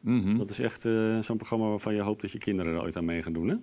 Mhm. Dat is echt eh, zo'n programma waarvan je hoopt dat je kinderen er ooit aan mee gaan doen, hè?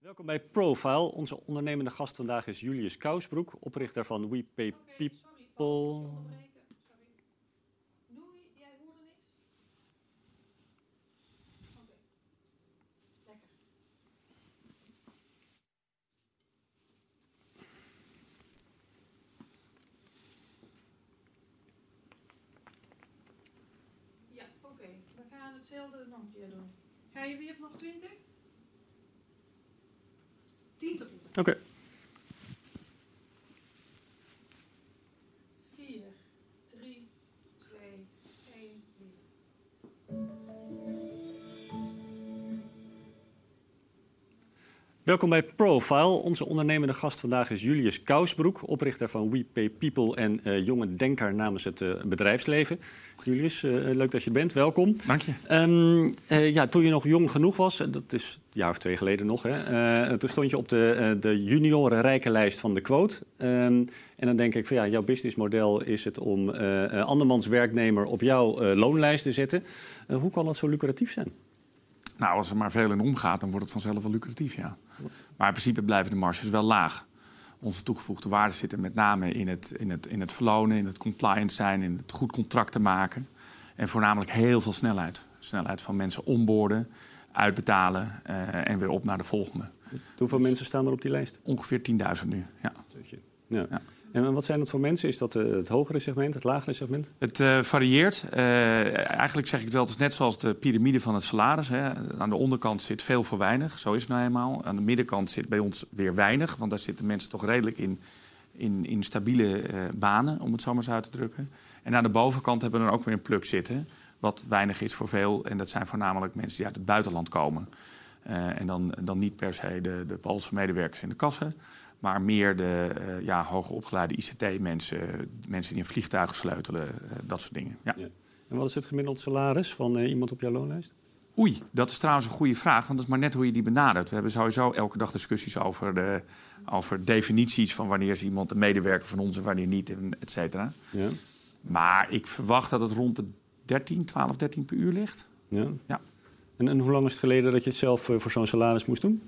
Welkom bij Profile. Onze ondernemende gast vandaag is Julius Kousbroek, oprichter van We Pay People. jij hoorde niks? Oké. Lekker. Ja, oké. We gaan hetzelfde nog een keer doen. Ga je weer vanaf 20? 10 tot Oké. 4, Welkom bij Profile. Onze ondernemende gast vandaag is Julius Kousbroek, oprichter van We Pay People en eh, jonge denker namens het eh, bedrijfsleven. Julius, eh, leuk dat je er bent. Welkom. Dank je. Ehm, eh, ja, toen je nog jong genoeg was, dat is een jaar of twee geleden nog, hè, toen stond je op de, de junioren rijkenlijst van de quote. Ehm, en dan denk ik van ja, jouw businessmodel is het om andermans werknemer op jouw loonlijst te zetten. Hoe kan dat zo lucratief zijn? Nou, als er maar veel in omgaat, dan wordt het vanzelf wel lucratief, ja. Maar in principe blijven de marges wel laag. Onze toegevoegde waarde zitten met name in het, in het, in het verlonen, in het compliant zijn, in het goed contracten maken. En voornamelijk heel veel snelheid. Snelheid van mensen onboorden, uitbetalen eh, en weer op naar de volgende. Hoeveel mensen staan er op die lijst? Ongeveer 10.000 nu, ja. Ja. Ja. En wat zijn dat voor mensen? Is dat eh, het hogere segment, het lagere segment? Het eh, varieert. Eh, eigenlijk zeg ik het wel, het is net zoals de piramide van het salaris. Hè. Aan de onderkant zit veel voor weinig, zo is het nou eenmaal. Aan de middenkant zit bij ons weer weinig, want daar zitten mensen toch redelijk in, in, in stabiele banen, om het zo maar uit te drukken. En aan de bovenkant hebben we dan ook weer een pluk zitten, wat weinig is voor veel. En dat zijn voornamelijk mensen die uit het buitenland komen. En dan, dan niet per se de, de Poolse medewerkers in de kassen, maar meer de eh, ja, hoger opgeleide ICT-mensen, mensen die in vliegtuigen sleutelen, eh, dat soort dingen. Ja. Ja. En wat is het gemiddeld salaris van eh, iemand op jouw loonlijst? Oei, dat is trouwens een goede vraag, want dat is maar net hoe je die benadert. We hebben sowieso elke dag discussies over, de, over definities van wanneer is iemand een medewerker van ons en wanneer niet, en et cetera. Ja. Maar ik verwacht dat het rond de 13, 12, 13 per uur ligt. Ja. Ja. En, en hoe lang is het geleden dat je het zelf voor zo'n salaris moest doen?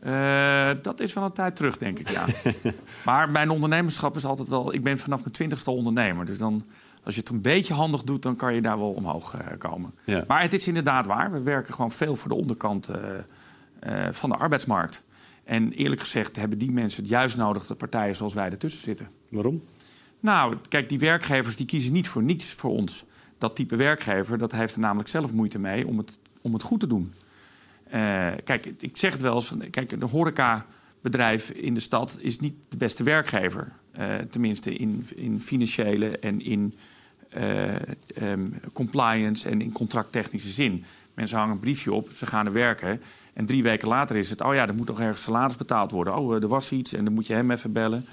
Eh, dat is wel een tijd terug, denk ik, ja. maar mijn ondernemerschap is altijd wel... Ik ben vanaf mijn twintigste ondernemer. Dus dan, als je het een beetje handig doet, dan kan je daar wel omhoog eh, komen. Ja. Maar het is inderdaad waar. We werken gewoon veel voor de onderkant eh, van de arbeidsmarkt. En eerlijk gezegd hebben die mensen het juist nodig... dat partijen zoals wij ertussen zitten. Waarom? Nou, kijk, die werkgevers die kiezen niet voor niets voor ons. Dat type werkgever, dat heeft er namelijk zelf moeite mee om het, om het goed te doen. Eh, kijk, ik zeg het wel eens, van, kijk, een horecabedrijf in de stad is niet de beste werkgever. Eh, tenminste in, in financiële en in eh, ehm, compliance en in contracttechnische zin. Mensen hangen een briefje op, ze gaan er werken. En drie weken later is het, oh ja, er moet nog ergens salaris betaald worden. Oh, er was iets en dan moet je hem even bellen.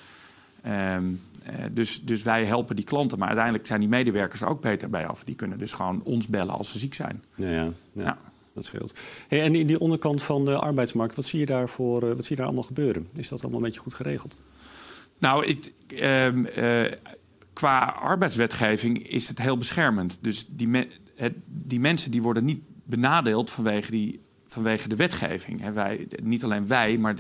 Ehm, eh, dus, dus wij helpen die klanten, maar uiteindelijk zijn die medewerkers er ook beter bij af. Die kunnen dus gewoon ons bellen als ze ziek zijn. Ja, ja, ja, Ja. Dat scheelt. Hey, en in die onderkant van de arbeidsmarkt, wat zie je daar, voor, eh, wat zie je daar allemaal gebeuren? Is dat allemaal een beetje goed geregeld? Nou, ik, ehm, eh, qua arbeidswetgeving is het heel beschermend. Dus die, mensen die worden niet benadeeld vanwege, die, vanwege de wetgeving. Hè, wij, niet alleen wij, maar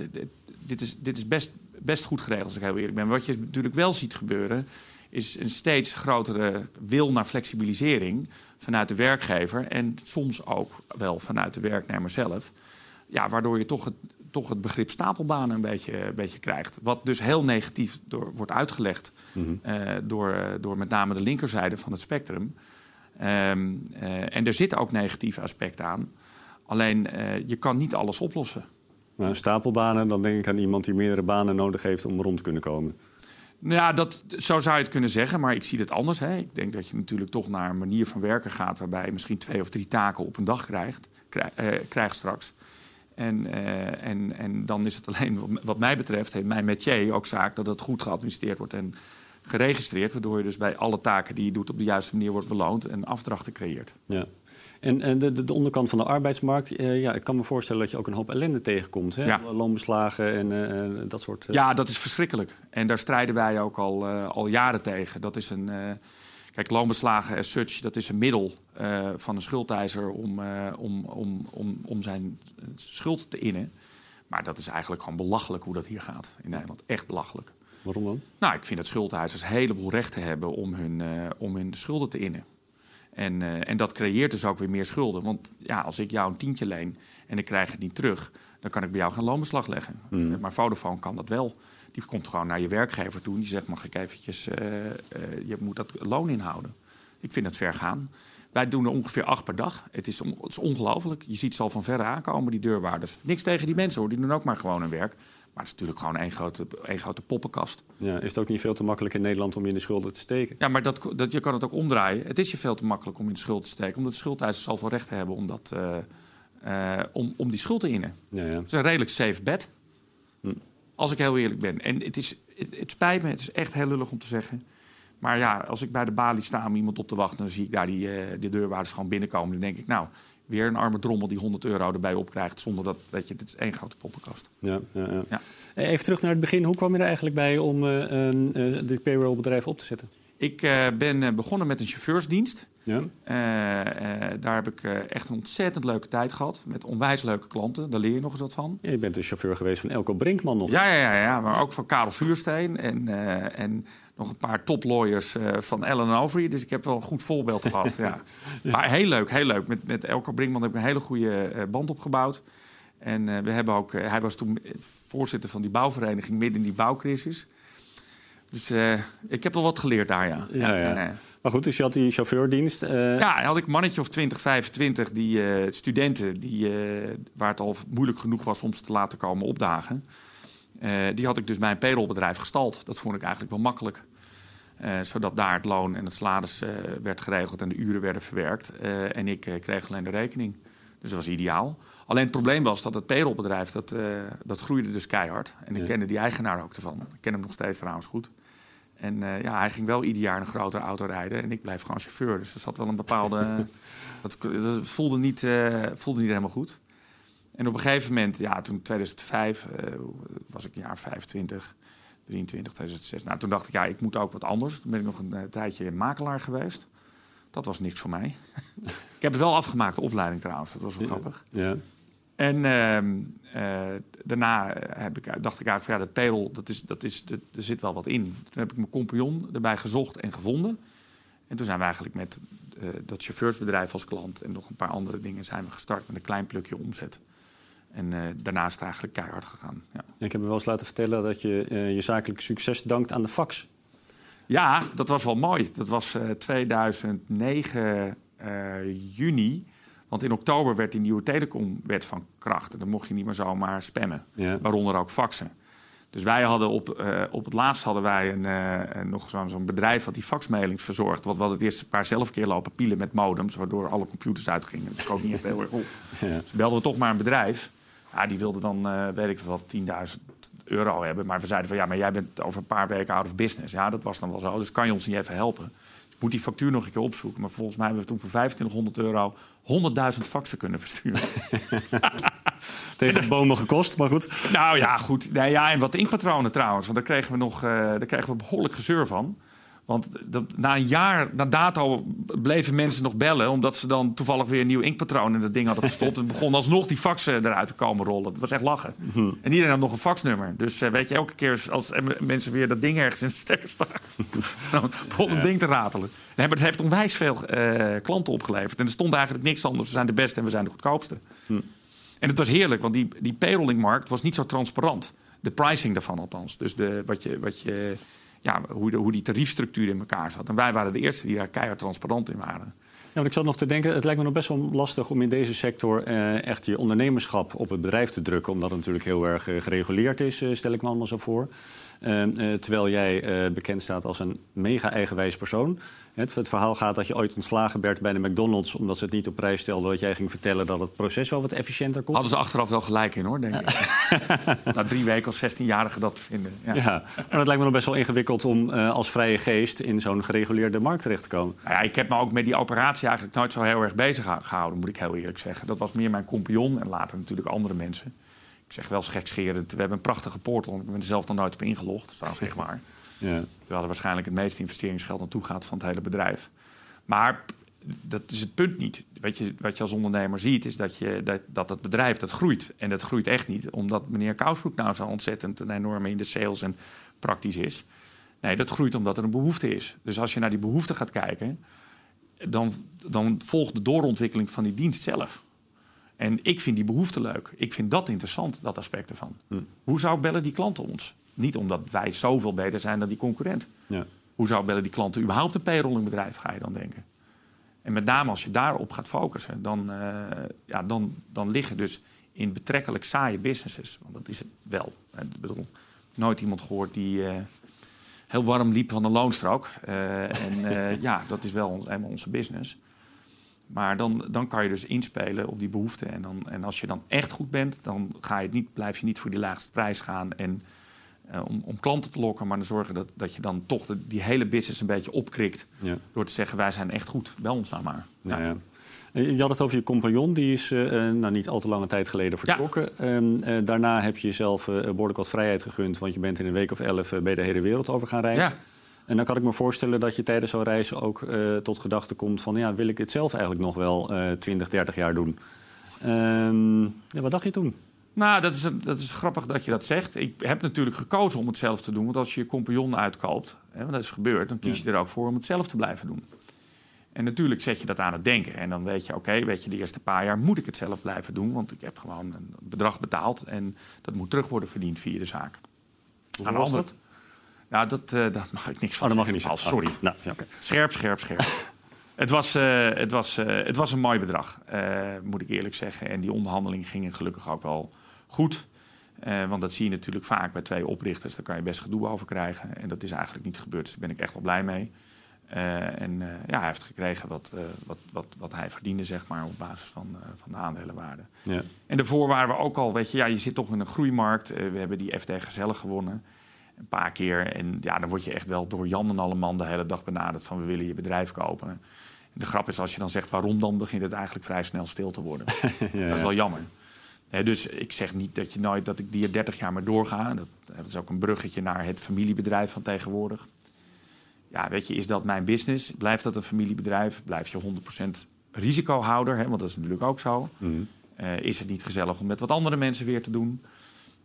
dit is, dit is best, best goed geregeld, als ik heel eerlijk ben. Wat je natuurlijk wel ziet gebeuren, is een steeds grotere wil naar flexibilisering vanuit de werkgever en soms ook wel vanuit de werknemer zelf. Ja, waardoor je toch het, toch het begrip stapelbanen een beetje, een beetje krijgt. Wat dus heel negatief door, wordt uitgelegd eh, door, door met name de linkerzijde van het spectrum. Ehm, eh, en er zitten ook negatieve aspecten aan. Alleen, eh, je kan niet alles oplossen. Maar stapelbanen, dan denk ik aan iemand die meerdere banen nodig heeft om rond te kunnen komen. Nou ja, dat, zo zou je het kunnen zeggen, maar ik zie het anders. Hè. Ik denk dat je natuurlijk toch naar een manier van werken gaat... waarbij je misschien twee of drie taken op een dag krijgt, krijg, krijgt straks. En, uh, en, en dan is het alleen, wat mij betreft, mijn métier ook zaak... dat het goed geadministreerd wordt en geregistreerd... waardoor je dus bij alle taken die je doet op de juiste manier wordt beloond... en afdrachten creëert. Ja. En, en de, de, onderkant van de arbeidsmarkt, uh, ja, ik kan me voorstellen dat je ook een hoop ellende tegenkomt. Hè? Ja. Loonbeslagen en uh, dat soort. Uh... Ja, dat is verschrikkelijk. En daar strijden wij ook al, al jaren tegen. Dat is een. kijk, loonbeslagen as such, dat is een middel van een schuldeiser om, om, om, om, om zijn schuld te innen. Maar dat is eigenlijk gewoon belachelijk hoe dat hier gaat in Nederland. Echt belachelijk. Waarom dan? Nou, ik vind dat schuldeisers een heleboel rechten hebben om hun, om hun schulden te innen. En, uh, en dat creëert dus ook weer meer schulden. Want ja, als ik jou een tientje leen en ik krijg het niet terug, dan kan ik bij jou geen loonbeslag leggen. Mm. Maar Vodafone kan dat wel. Die komt gewoon naar je werkgever toe en die zegt: Mag ik eventjes, uh, uh, je moet dat loon inhouden. Ik vind het ver gaan. Wij doen er ongeveer acht per dag. Het is, on, is ongelooflijk. Je ziet ze al van verre aankomen, die deurwaarders. Niks tegen die mensen hoor, die doen ook maar gewoon hun werk. Maar het is natuurlijk gewoon één grote, één grote poppenkast. Ja, is het ook niet veel te makkelijk in Nederland om je in de schulden te steken? Ja, maar dat, dat, je kan het ook omdraaien. Het is je veel te makkelijk om in de schuld te steken. Omdat de schuldeisers zoveel recht hebben om, dat, uh, uh, om, om die schuld te innen. Ja, ja. Het is een redelijk safe bet. Hm. Als ik heel eerlijk ben. En het, is, het, het, spijt me, het is echt heel lullig om te zeggen. Maar ja, als ik bij de balie sta om iemand op te wachten... dan zie ik daar die, uh, die deurwaarders gewoon binnenkomen. Dan denk ik, nou, weer een arme drommel die 100 euro erbij opkrijgt... zonder dat, dat je, dit is één grote poppenkast. Ja, ja, ja. Ja. Even terug naar het begin. Hoe kwam je er eigenlijk bij om uh, uh, dit payrollbedrijf op te zetten? Ik uh, ben begonnen met een chauffeursdienst. Ja. daar heb ik echt een ontzettend leuke tijd gehad. Met onwijs leuke klanten. Daar leer je nog eens wat van. Ja, je bent de chauffeur geweest van Elko Brinkman nog. Ja, ja, ja, ja maar ook van Karel Vuursteen. En, en nog een paar toplawyers van Ellen Overy. Dus ik heb wel een goed voorbeeld gehad. Ja. ja. Maar heel leuk, heel leuk. Met, met Elko Brinkman heb ik een hele goede band opgebouwd. En uh, we hebben ook, hij was toen voorzitter van die bouwvereniging midden in die bouwcrisis. Dus uh, ik heb wel wat geleerd daar, ja. ja, ja. En, maar goed, dus je had die chauffeurdienst. Ja, had ik een mannetje of 20, 25 die studenten, die, waar het al moeilijk genoeg was om ze te laten komen opdagen. die had ik dus bij een payrollbedrijf gestald. Dat vond ik eigenlijk wel makkelijk. zodat daar het loon en het salaris werd geregeld en de uren werden verwerkt. en ik kreeg alleen de rekening. Dus dat was ideaal. Alleen het probleem was dat het payrollbedrijf, dat, uh, dat groeide dus keihard. En ik Ja. kende die eigenaar ook ervan. Ik ken hem nog steeds trouwens goed. En uh, ja, hij ging wel ieder jaar een grotere auto rijden. En ik blijf gewoon chauffeur. Dus er zat wel een bepaalde... dat, dat voelde, niet, uh, voelde niet helemaal goed. En op een gegeven moment, ja, toen 2005 was ik een jaar 25, 23, 2006. Nou, toen dacht ik, ja, ik moet ook wat anders. Toen ben ik nog een tijdje makelaar geweest. Dat was niks voor mij. ik heb het wel afgemaakt, de opleiding trouwens. Dat was wel grappig. Ja. En uh, uh, daarna heb ik, dacht ik eigenlijk van ja, dat payroll, dat is, dat is, dat, er zit wel wat in. Toen heb ik mijn compagnon erbij gezocht en gevonden. En toen zijn we eigenlijk met uh, dat chauffeursbedrijf als klant en nog een paar andere dingen zijn we gestart met een klein plukje omzet. En uh, daarna is het eigenlijk keihard gegaan. Ja. Ik heb me wel eens laten vertellen dat je uh, je zakelijke succes dankt aan de fax. Ja, dat was wel mooi. Dat was uh, 2009 juni. Want in oktober werd die nieuwe telecomwet van kracht. En dan mocht je niet meer zomaar spammen. Ja. Waaronder ook faxen. Dus wij hadden op, uh, op het laatst hadden wij een, uh, nog zo'n zo bedrijf dat die faxmailings verzorgt. Want we het eerste paar zelf keer lopen pielen met modems, waardoor alle computers uitgingen. Dat ook niet echt heel erg op. Ja. Dus belden we toch maar een bedrijf. Ja, die wilde dan, uh, weet ik wat, 10.000 euro hebben. Maar we zeiden van ja, maar jij bent over een paar weken out of business. Ja, dat was dan wel zo. Dus kan je ons niet even helpen? Moet die factuur nog een keer opzoeken. Maar volgens mij hebben we toen voor 2500 euro 100.000 faxen kunnen versturen. Tegen bomen gekost, maar goed. Nou ja, goed. Nee, ja, en wat inkpatronen trouwens. Want daar kregen we nog uh, daar kregen we behoorlijk gezeur van. Want dat, na een jaar, na dato, bleven mensen nog bellen... omdat ze dan toevallig weer een nieuw inkpatroon in dat ding hadden gestopt. en begon alsnog die faxen eruit te komen rollen. Dat was echt lachen. Hm. En iedereen had nog een faxnummer. Dus uh, weet je, elke keer als mensen weer dat ding ergens in de stekker staan... dan begon het ding te ratelen. Nee, maar het heeft onwijs veel uh, klanten opgeleverd. En er stond eigenlijk niks anders. We zijn de beste en we zijn de goedkoopste. Hm. En het was heerlijk, want die, die payrolling-markt was niet zo transparant. De pricing daarvan althans. Dus de, wat je, wat je, ja, hoe, hoe die tariefstructuur in elkaar zat. En wij waren de eerste die daar keihard transparant in waren. want ik zat nog te denken, het lijkt me nog best wel lastig om in deze sector eh, echt je ondernemerschap op het bedrijf te drukken. Omdat het natuurlijk heel erg eh, gereguleerd is, eh, stel ik me allemaal zo voor. Eh, eh, terwijl jij eh, bekend staat als een mega eigenwijs persoon. Het, het verhaal gaat dat je ooit ontslagen werd bij de McDonald's... omdat ze het niet op prijs stelden dat jij ging vertellen... dat het proces wel wat efficiënter kon. Hadden ze achteraf wel gelijk in, hoor, denk ik. Na drie weken als 16-jarige dat vinden. Ja. Ja, maar het lijkt me nog best wel ingewikkeld om als vrije geest... in zo'n gereguleerde markt terecht te komen. Nou ja, ik heb me ook met die operatie eigenlijk nooit zo heel erg bezig gehou- gehouden, moet ik heel eerlijk zeggen. Dat was meer mijn compagnon en later natuurlijk andere mensen. Ik zeg wel gekscherend, we hebben een prachtige portal. Ik ben er zelf nog nooit op ingelogd, trouwens echt waar. Ja. Terwijl er waarschijnlijk het meeste investeringsgeld naartoe gaat van het hele bedrijf. Maar dat is het punt niet. Wat je, wat je als ondernemer ziet, is dat, je, dat, dat het bedrijf dat groeit. En dat groeit echt niet omdat meneer Kousbroek nou zo ontzettend een enorme in de sales en praktisch is. Nee, dat groeit omdat er een behoefte is. Dus als je naar die behoefte gaat kijken, dan, dan volgt de doorontwikkeling van die dienst zelf. En ik vind die behoefte leuk. Ik vind dat interessant, dat aspect ervan. Hm. Hoe zou bellen die klanten ons? Niet omdat wij zoveel beter zijn dan die concurrent. Ja. Hoe zou bellen die klanten überhaupt een payrollingbedrijf, ga je dan denken? En met name als je daarop gaat focussen, dan, eh, ja, dan, dan liggen dus in betrekkelijk saaie businesses. Want dat is het wel. Ik bedoel, nooit iemand gehoord die eh, heel warm liep van een loonstrook. Eh, en eh, ja, dat is wel helemaal onze business. Maar dan, dan kan je dus inspelen op die behoeften. En, dan, en als je dan echt goed bent, dan ga je het niet, blijf je niet voor die laagste prijs gaan. En eh, om, om klanten te lokken, maar dan zorgen dat, dat je dan toch de, die hele business een beetje opkrikt. Ja. Door te zeggen, wij zijn echt goed, bel ons nou maar. Ja, ja. Eh, Je had het over je compagnon, die is eh, nou, niet al te lange tijd geleden vertrokken. Ehm, eh, daarna heb je jezelf eh, behoorlijk wat vrijheid gegund, want je bent in een week of elf bij de hele wereld over gaan reizen. En dan kan ik me voorstellen dat je tijdens zo'n reis ook eh, tot gedachte komt van... ja, wil ik dit zelf eigenlijk nog wel eh 20, 30 jaar doen? Ehm, ja, wat dacht je toen? Nou, dat is, dat is grappig dat je dat zegt. Ik heb natuurlijk gekozen om het zelf te doen. Want als je je compagnon uitkoopt, hè, want dat is gebeurd... dan kies je er ook voor om het zelf te blijven doen. En natuurlijk zet je dat aan het denken. En dan weet je, oké, weet je, de eerste paar jaar moet ik het zelf blijven doen. Want ik heb gewoon een bedrag betaald. En dat moet terug worden verdiend via de zaak. Hoe Aan was andere- dat? Nou, dat, eh, daar mag ik niks Oh, van dat mag je niet zeggen. Sorry. Oh, nou. Scherp, scherp, scherp. het, was, eh, het, was, eh, het was een mooi bedrag, moet ik eerlijk zeggen. En die onderhandelingen gingen gelukkig ook wel goed. Want dat zie je natuurlijk vaak bij twee oprichters. Daar kan je best gedoe over krijgen. En dat is eigenlijk niet gebeurd. Dus daar ben ik echt wel blij mee. En ja, hij heeft gekregen wat, wat, wat, wat hij verdiende, zeg maar, op basis van, van de aandelenwaarde. Ja. En daarvoor waren we ook al, weet je, ja, je zit toch in een groeimarkt. We hebben die FD Gezellig gewonnen. Een paar keer. En ja, dan word je echt wel door Jan en alle man de hele dag benaderd van we willen je bedrijf kopen. En de grap is, als je dan zegt waarom, dan begint het eigenlijk vrij snel stil te worden. Ja, Dat is wel jammer. Dus ik zeg niet dat je nooit dat ik die er 30 jaar maar doorga. Dat, dat is ook een bruggetje naar het familiebedrijf van tegenwoordig. Ja, weet je, is dat mijn business? Blijft dat een familiebedrijf? Blijf je 100% risicohouder? Hè? Want dat is natuurlijk ook zo. Mhm. Eh, is het niet gezellig om met wat andere mensen weer te doen?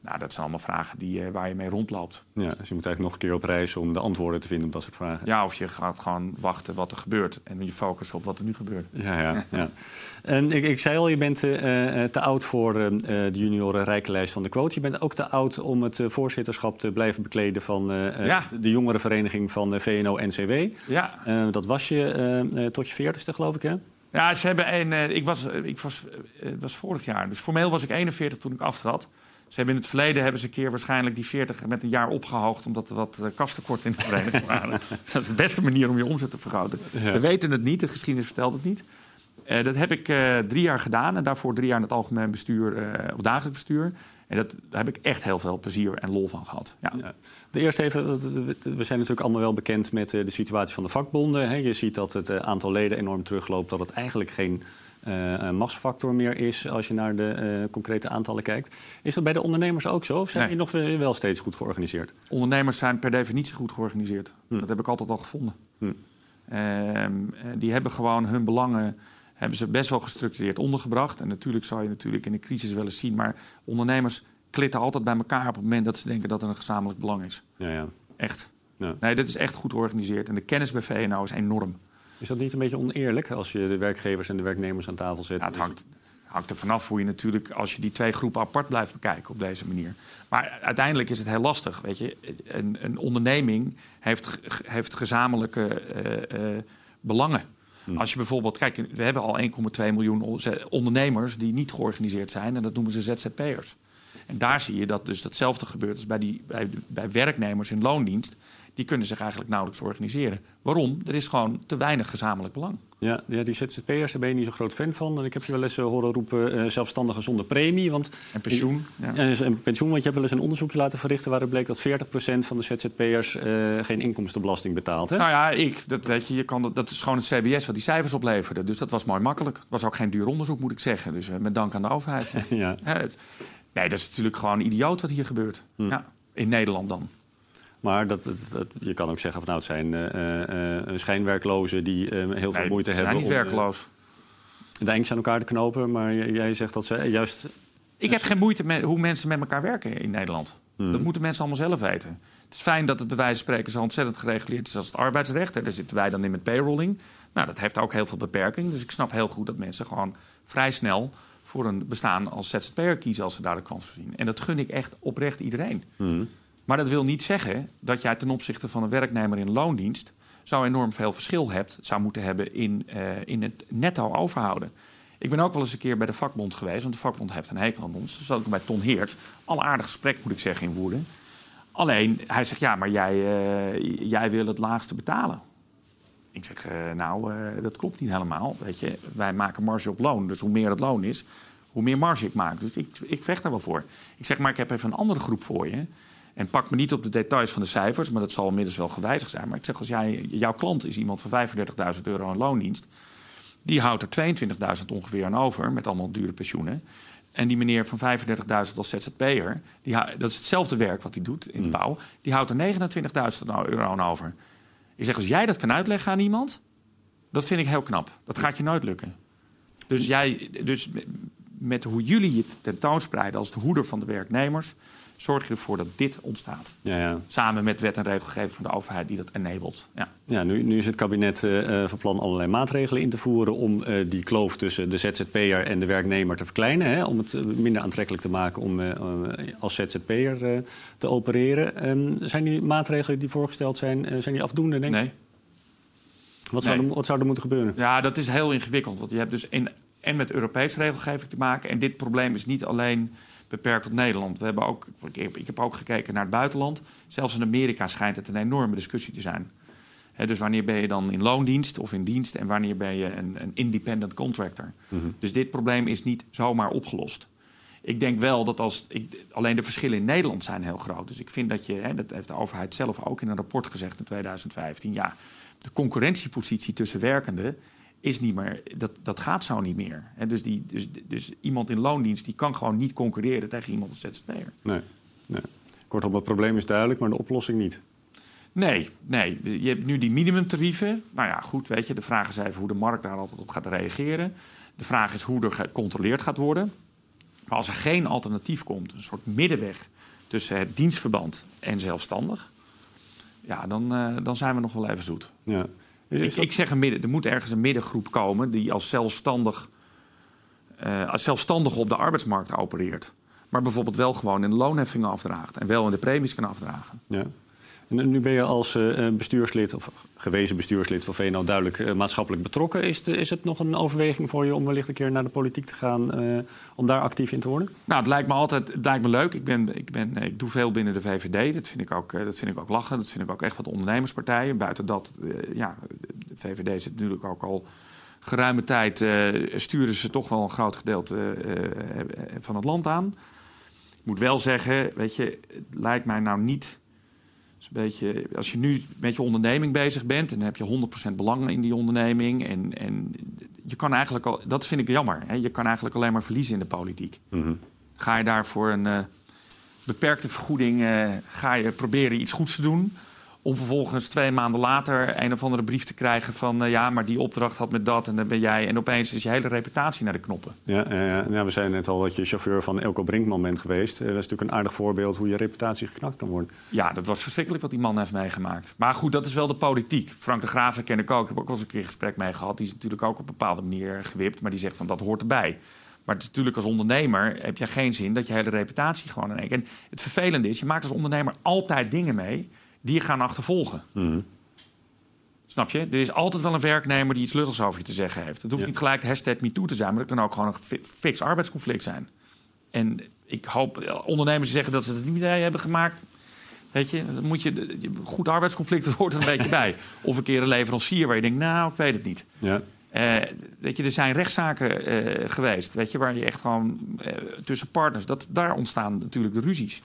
Nou, dat zijn allemaal vragen die, eh, waar je mee rondloopt. Ja, dus je moet eigenlijk nog een keer op reis om de antwoorden te vinden op dat soort vragen. Ja, of je gaat gewoon wachten wat er gebeurt en je focussen op wat er nu gebeurt. Ja, ja, ja. En ik, ik zei al, je bent eh, eh, te oud voor eh, de junioren rijkenlijst van de quote. Je bent ook te oud om het voorzitterschap te blijven bekleden van eh, Ja. de, de jongerenvereniging van VNO-NCW. Ja, dat was je tot je veertigste, geloof ik, hè? ja ze hebben een. ik was, ik was, was vorig jaar, dus formeel was ik 41 toen ik aftrad. Ze hebben in het verleden hebben ze een keer waarschijnlijk die 40 met een jaar opgehoogd, omdat er wat eh, kastekort in de vereniging waren. dat is de beste manier om je omzet te vergroten. Ja. We weten het niet, de geschiedenis vertelt het niet. Eh, dat heb ik eh, drie jaar gedaan en daarvoor drie jaar in het algemeen bestuur of dagelijks bestuur. En dat, daar heb ik echt heel veel plezier en lol van gehad. Ja. Ja. De eerste even, we zijn natuurlijk allemaal wel bekend met de situatie van de vakbonden. Hè. Je ziet dat het aantal leden enorm terugloopt, dat het eigenlijk geen een machtsfactor meer is als je naar de eh, concrete aantallen kijkt. Is dat bij de ondernemers ook zo? Of zijn Nee. die nog wel wel steeds goed georganiseerd? Ondernemers zijn per definitie goed georganiseerd. Hm. Dat heb ik altijd al gevonden. Hm. Ehm, eh, die hebben gewoon hun belangen hebben ze best wel gestructureerd ondergebracht. En natuurlijk zou je natuurlijk in een crisis wel eens zien, maar ondernemers klitten altijd bij elkaar op het moment dat ze denken dat er een gezamenlijk belang is. Ja, ja. Echt. Ja. Nee, dit is echt goed georganiseerd. En de kennis bij VNO is enorm. Is dat niet een beetje oneerlijk als je de werkgevers en de werknemers aan tafel zet? Ja, het hangt, hangt er vanaf hoe je natuurlijk, als je die twee groepen apart blijft bekijken op deze manier. Maar uiteindelijk is het heel lastig. Weet je, een, een onderneming heeft, heeft gezamenlijke eh, eh, belangen. Als je bijvoorbeeld, kijk, we hebben al 1,2 miljoen ondernemers die niet georganiseerd zijn. En dat noemen ze ZZP'ers. En daar zie je dat dus datzelfde gebeurt als bij, die, bij, bij werknemers in loondienst die kunnen zich eigenlijk nauwelijks organiseren. Waarom? Er is gewoon te weinig gezamenlijk belang. Ja, ja die ZZP'ers, daar ben je niet zo groot fan van. En ik heb je wel eens uh, horen roepen uh, zelfstandigen zonder premie. Want, en pensioen. Ja. En, pensioen, want je hebt wel eens een onderzoekje laten verrichten... waaruit bleek dat 40% van de ZZP'ers uh, geen inkomstenbelasting betaalt. Hè? Nou ja, ik, dat, weet je, je kan, dat is gewoon het CBS wat die cijfers opleverde. Dus dat was mooi makkelijk. Het was ook geen duur onderzoek, moet ik zeggen. Dus met dank aan de overheid. ja. nee, dat is natuurlijk gewoon idioot wat hier gebeurt. Hm. Ja, in Nederland dan. Maar dat, je kan ook zeggen van nou, het zijn uh, schijnwerklozen die heel veel moeite hebben. Ze zijn niet werkloos. De enkels aan elkaar te knopen, maar jij zegt dat ze juist. Ik heb geen moeite met hoe mensen met elkaar werken in Nederland. Hmm. Dat moeten mensen allemaal zelf weten. Het is fijn dat het bij wijze van spreken zo ontzettend gereguleerd is als het arbeidsrecht. Daar zitten wij dan in met payrolling. Nou, dat heeft ook heel veel beperking. Dus ik snap heel goed dat mensen gewoon vrij snel voor een bestaan als ZZP'er kiezen als ze daar de kans voor zien. En dat gun ik echt oprecht iedereen. Hmm. Maar dat wil niet zeggen dat jij ten opzichte van een werknemer in loondienst zo enorm veel verschil hebt, zou moeten hebben in, uh, in het netto overhouden. Ik ben ook wel eens een keer bij de vakbond geweest, want de vakbond heeft een hekel aan ons. Dus zat ik bij Ton Heert. Al aardig gesprek moet ik zeggen in Woerden. Alleen, hij zegt, ja, maar jij, uh, jij wil het laagste betalen. Ik zeg, uh, nou, dat klopt niet helemaal. Weet je, wij maken marge op loon. Dus hoe meer het loon is, hoe meer marge ik maak. Dus ik, ik vecht daar wel voor. Ik zeg, maar ik heb even een andere groep voor je. En pak me niet op de details van de cijfers, maar dat zal inmiddels wel gewijzigd zijn. Maar ik zeg, als jij, jouw klant is iemand van 35.000 euro aan loondienst, die houdt er 22.000 ongeveer aan over, met allemaal dure pensioenen. En die meneer van 35.000 als ZZP'er, die, dat is hetzelfde werk wat hij doet in de hmm. bouw, die houdt er 29.000 euro aan over. Ik zeg, als jij dat kan uitleggen aan iemand, dat vind ik heel knap. Dat gaat je nooit lukken. Dus, jij, dus met hoe jullie je tentoonspreiden als de hoeder van de werknemers, zorg je ervoor dat dit ontstaat. Ja, ja. Samen met wet en regelgeving van de overheid die dat enabled. Ja. Ja, nu, nu is het kabinet uh, van plan allerlei maatregelen in te voeren om uh, die kloof tussen de ZZP'er en de werknemer te verkleinen. Hè, om het minder aantrekkelijk te maken om uh, als ZZP'er te opereren. Um, zijn die maatregelen die voorgesteld zijn, zijn die afdoende, denk Nee. Wat, nee. Zou er, wat zou er moeten gebeuren? Ja, dat is heel ingewikkeld. Want je hebt dus in, en met Europese regelgeving te maken. En dit probleem is niet alleen beperkt tot Nederland. We hebben ook, ik heb ook gekeken naar het buitenland. Zelfs in Amerika schijnt het een enorme discussie te zijn. dus wanneer ben je dan in loondienst of in dienst en wanneer ben je een, een independent contractor? Mhm. Dus dit probleem is niet zomaar opgelost. Ik denk wel dat als. Ik, alleen de verschillen in Nederland zijn heel groot. Dus ik vind dat je, hè, dat heeft de overheid zelf ook in een rapport gezegd in 2015. Ja, de concurrentiepositie tussen werkenden is niet meer, dat, dat gaat zo niet meer. En dus, die, dus, dus iemand in loondienst die kan gewoon niet concurreren tegen iemand als ZZP'er. Nee, nee. Kortom, het probleem is duidelijk, maar de oplossing niet. Nee, nee. Je hebt nu die minimumtarieven. Nou ja, goed, weet je, de vraag is even hoe de markt daar altijd op gaat reageren. De vraag is hoe er gecontroleerd gaat worden. Maar als er geen alternatief komt, een soort middenweg tussen het dienstverband en zelfstandig, ja, dan, uh, dan zijn we nog wel even zoet. Ja. Ik, ik, zeg een midden, er moet ergens een middengroep komen die als zelfstandig, uh, als zelfstandig op de arbeidsmarkt opereert. Maar bijvoorbeeld wel gewoon in de loonheffingen afdraagt en wel in de premies kan afdragen. Ja. En nu ben je als uh, bestuurslid of gewezen bestuurslid van VNO duidelijk uh, maatschappelijk betrokken. Is, is het nog een overweging voor je om wellicht een keer naar de politiek te gaan uh, om daar actief in te worden? Nou, het lijkt me altijd het lijkt me leuk. Ik, ben, ik, ben, ik doe veel binnen de VVD. Dat vind, ik ook, dat vind ik ook lachen. Dat vind ik ook echt wat ondernemerspartijen. Buiten dat, ja, VVD zit natuurlijk ook al geruime tijd. sturen ze toch wel een groot gedeelte van het land aan. Ik moet wel zeggen, weet je, het lijkt mij nou niet een beetje, als je nu met je onderneming bezig bent en dan heb je 100% belang in die onderneming. En, en je kan eigenlijk al, dat vind ik jammer. Hè? Je kan eigenlijk alleen maar verliezen in de politiek. Mhm. Ga je daarvoor een beperkte vergoeding, uh, ga je proberen iets goeds te doen. Om vervolgens twee maanden later een of andere brief te krijgen van... Uh, ja, maar die opdracht had met dat en dan ben jij... en opeens is je hele reputatie naar de knoppen. Ja, uh, ja we zeiden net al dat je chauffeur van Elko Brinkman bent geweest. Uh, dat is natuurlijk een aardig voorbeeld hoe je reputatie geknakt kan worden. Ja, dat was verschrikkelijk wat die man heeft meegemaakt. Maar goed, dat is wel de politiek. Frank de Graaf ken ik ook. Ik heb ook wel eens een keer een gesprek mee gehad. Die is natuurlijk ook op een bepaalde manier gewipt. Maar die zegt van dat hoort erbij. Maar natuurlijk als ondernemer heb je geen zin dat je hele reputatie gewoon in één En het vervelende is, je maakt als ondernemer altijd dingen mee die gaan achtervolgen. Mm. Snap je? Er is altijd wel een werknemer die iets lulligs over je te zeggen heeft. Het hoeft Ja. niet gelijk de hashtag MeToo te zijn, maar dat kan ook gewoon een fi- fix arbeidsconflict zijn. En ik hoop, eh, ondernemers die zeggen dat ze het niet mee hebben gemaakt. Weet je, dan moet je, goed arbeidsconflict dat hoort er een beetje bij. Of een keer een leverancier waar je denkt, nou, ik weet het niet. Ja. Eh, weet je, er zijn rechtszaken eh, geweest, weet je, waar je echt gewoon tussen partners, dat, daar ontstaan natuurlijk de ruzies.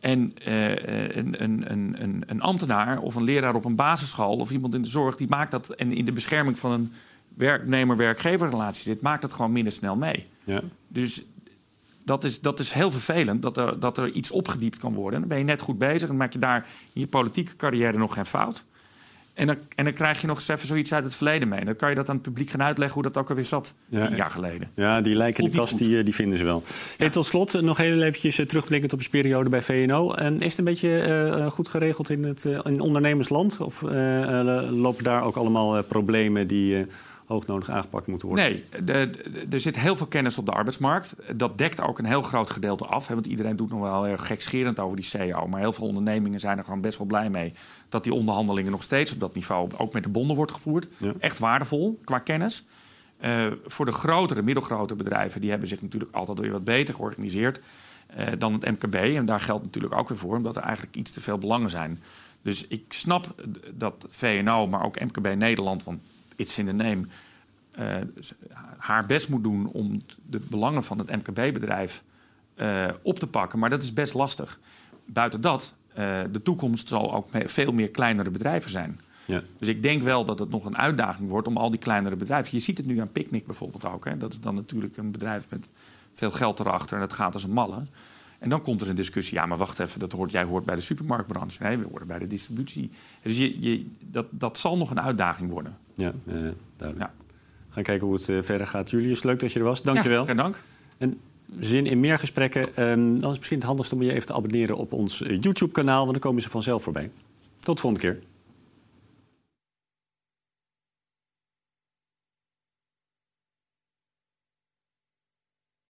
En eh, een, een, een, een, een ambtenaar of een leraar op een basisschool of iemand in de zorg, die maakt dat en in de bescherming van een werknemer-werkgeverrelatie zit, maakt dat gewoon minder snel mee. Ja. Dus dat is, dat is heel vervelend dat er, dat er iets opgediept kan worden. En dan ben je net goed bezig en maak je daar in je politieke carrière nog geen fout. En dan, en dan krijg je nog eens even zoiets uit het verleden mee. Dan kan je dat aan het publiek gaan uitleggen hoe dat ook alweer zat, Ja. een jaar geleden. Ja, die lijken in de kast, die, eh, die vinden ze wel. Hey, tot slot, eh, nog heel eventjes eh, terugblikkend op je periode bij VNO. En is het een beetje goed geregeld in het in ondernemersland? Of lopen daar ook allemaal problemen die hoognodig aangepakt moeten worden? Nee, de- de- er zit heel veel kennis op de arbeidsmarkt. Dat dekt ook een heel groot gedeelte af. Hè, want iedereen doet nog wel heel gekscherend over die CEO. Maar heel veel ondernemingen zijn er gewoon best wel blij mee... dat die onderhandelingen nog steeds op dat niveau... ook met de bonden wordt gevoerd. Ja. Echt waardevol qua kennis. Eh, voor de grotere, middelgrote bedrijven... die hebben zich natuurlijk altijd weer wat beter georganiseerd... eh, dan het MKB. En daar geldt natuurlijk ook weer voor... omdat er eigenlijk iets te veel belangen zijn. Dus ik snap dat VNO, maar ook MKB Nederland... want it's in the name eh, haar best moet doen om de belangen van het MKB-bedrijf eh, op te pakken. Maar dat is best lastig. Buiten dat, eh, de toekomst zal ook veel meer kleinere bedrijven zijn. Ja. Dus ik denk wel dat het nog een uitdaging wordt om al die kleinere bedrijven. Je ziet het nu aan Picnic bijvoorbeeld ook. Hè? Dat is dan natuurlijk een bedrijf met veel geld erachter en dat gaat als een malle. En dan komt er een discussie. Ja, maar wacht even, dat hoort, jij hoort bij de supermarktbranche. Nee, we horen bij de distributie. Dus je, je, dat, dat zal nog een uitdaging worden. Ja, eh, duidelijk. Gaan kijken hoe het eh, verder gaat. Julius, leuk dat je er was. Dankjewel. Ja, dank. Zin in meer gesprekken? Ehm, dan is het misschien het handigste om je even te abonneren op ons eh, YouTube-kanaal, want dan komen ze vanzelf voorbij. Tot de volgende keer.